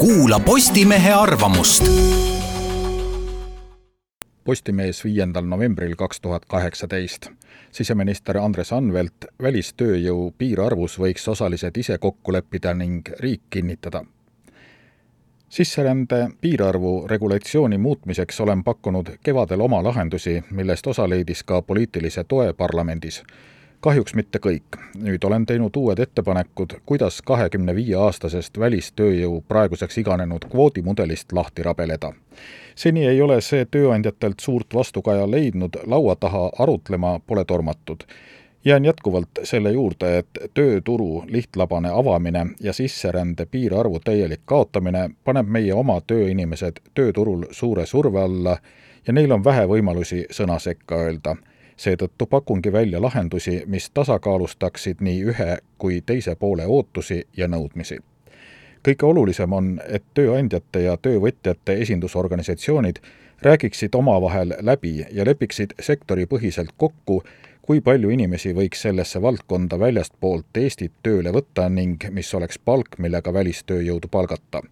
kuula Postimehe arvamust. Postimees viiendal novembril kaks tuhat kaheksateist. siseminister Andres Anvelt, välistööjõu piirarvus võiks osalised ise kokku leppida ning riik kinnitada. sisserände piirarvu regulatsiooni muutmiseks olen pakkunud kevadel oma lahendusi, millest osa leidis ka poliitilise toe parlamendis kahjuks mitte kõik. nüüd olen teinud uued ettepanekud, kuidas kahekümne viie aastasest välistööjõu praeguseks iganenud kvoodimudelist lahti rabeleda. seni ei ole see tööandjatelt suurt vastukaja leidnud, laua taha arutlema pole tormatud jään jätkuvalt selle juurde, et tööturu lihtlabane avamine ja sisserände piirarvu täielik kaotamine paneb meie oma tööinimesed tööturul suure surve alla ja neil on vähe võimalusi sõna sekka öelda seetõttu pakungi välja lahendusi, mis tasakaalustaksid nii ühe kui teise poole ootusi ja nõudmisi. kõige olulisem on, et tööandjate ja töövõtjate esindusorganisatsioonid räägiksid omavahel läbi ja lepiksid sektoripõhiselt kokku, kui palju inimesi võiks sellesse valdkonda väljastpoolt Eestit tööle võtta ning mis oleks palk, millega välistööjõudu palgata.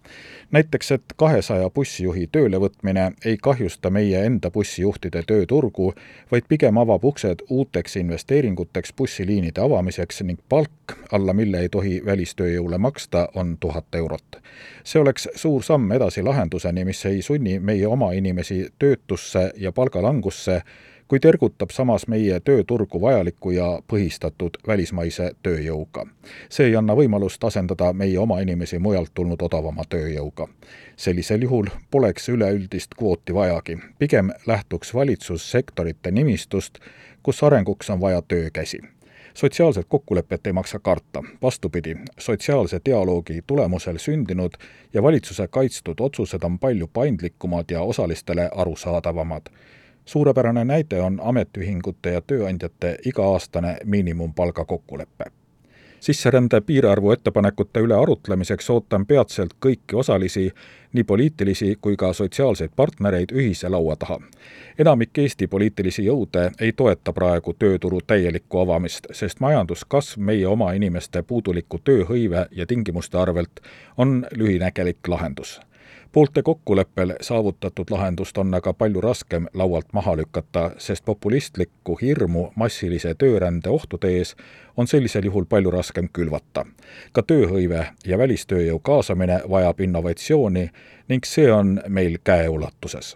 näiteks, et kahesaja bussijuhi töölevõtmine ei kahjusta meie enda bussijuhtide tööturgu, vaid pigem avab uksed uuteks investeeringuteks bussiliinide avamiseks ning palk, alla mille ei tohi välistööjõule maksta, on tuhat eurot. see oleks suur samm edasi lahenduseni, mis ei sunni meie oma inimesi töötusse ja palgalangusse, kuid ergutab samas meie tööturgu vajaliku ja põhistatud välismaise tööjõuga. see ei anna võimalust asendada meie oma inimesi mujalt tulnud odavama tööjõuga. sellisel juhul poleks üleüldist kvooti vajagi, pigem lähtuks valitsus sektorite nimistust, kus arenguks on vaja töökäsi sotsiaalset kokkulepet ei maksa karta, vastupidi, sotsiaalse dialoogi tulemusel sündinud ja valitsuse kaitstud otsused on palju paindlikumad ja osalistele arusaadavamad suurepärane näide on ametiühingute ja tööandjate iga-aastane miinimumpalga kokkulepe. sisserände piirarvu ettepanekute üle arutlemiseks ootan peatselt kõiki osalisi, nii poliitilisi kui ka sotsiaalseid partnereid ühise laua taha. enamik Eesti poliitilisi jõude ei toeta praegu tööturu täielikku avamist, sest majanduskasv meie oma inimeste puuduliku tööhõive ja tingimuste arvelt on lühinägelik lahendus poolte kokkuleppel saavutatud lahendust on aga palju raskem laualt maha lükata, sest populistlikku hirmu massilise töörände ohtude ees on sellisel juhul palju raskem külvata. ka tööhõive ja välistööjõu kaasamine vajab innovatsiooni ning see on meil käeulatuses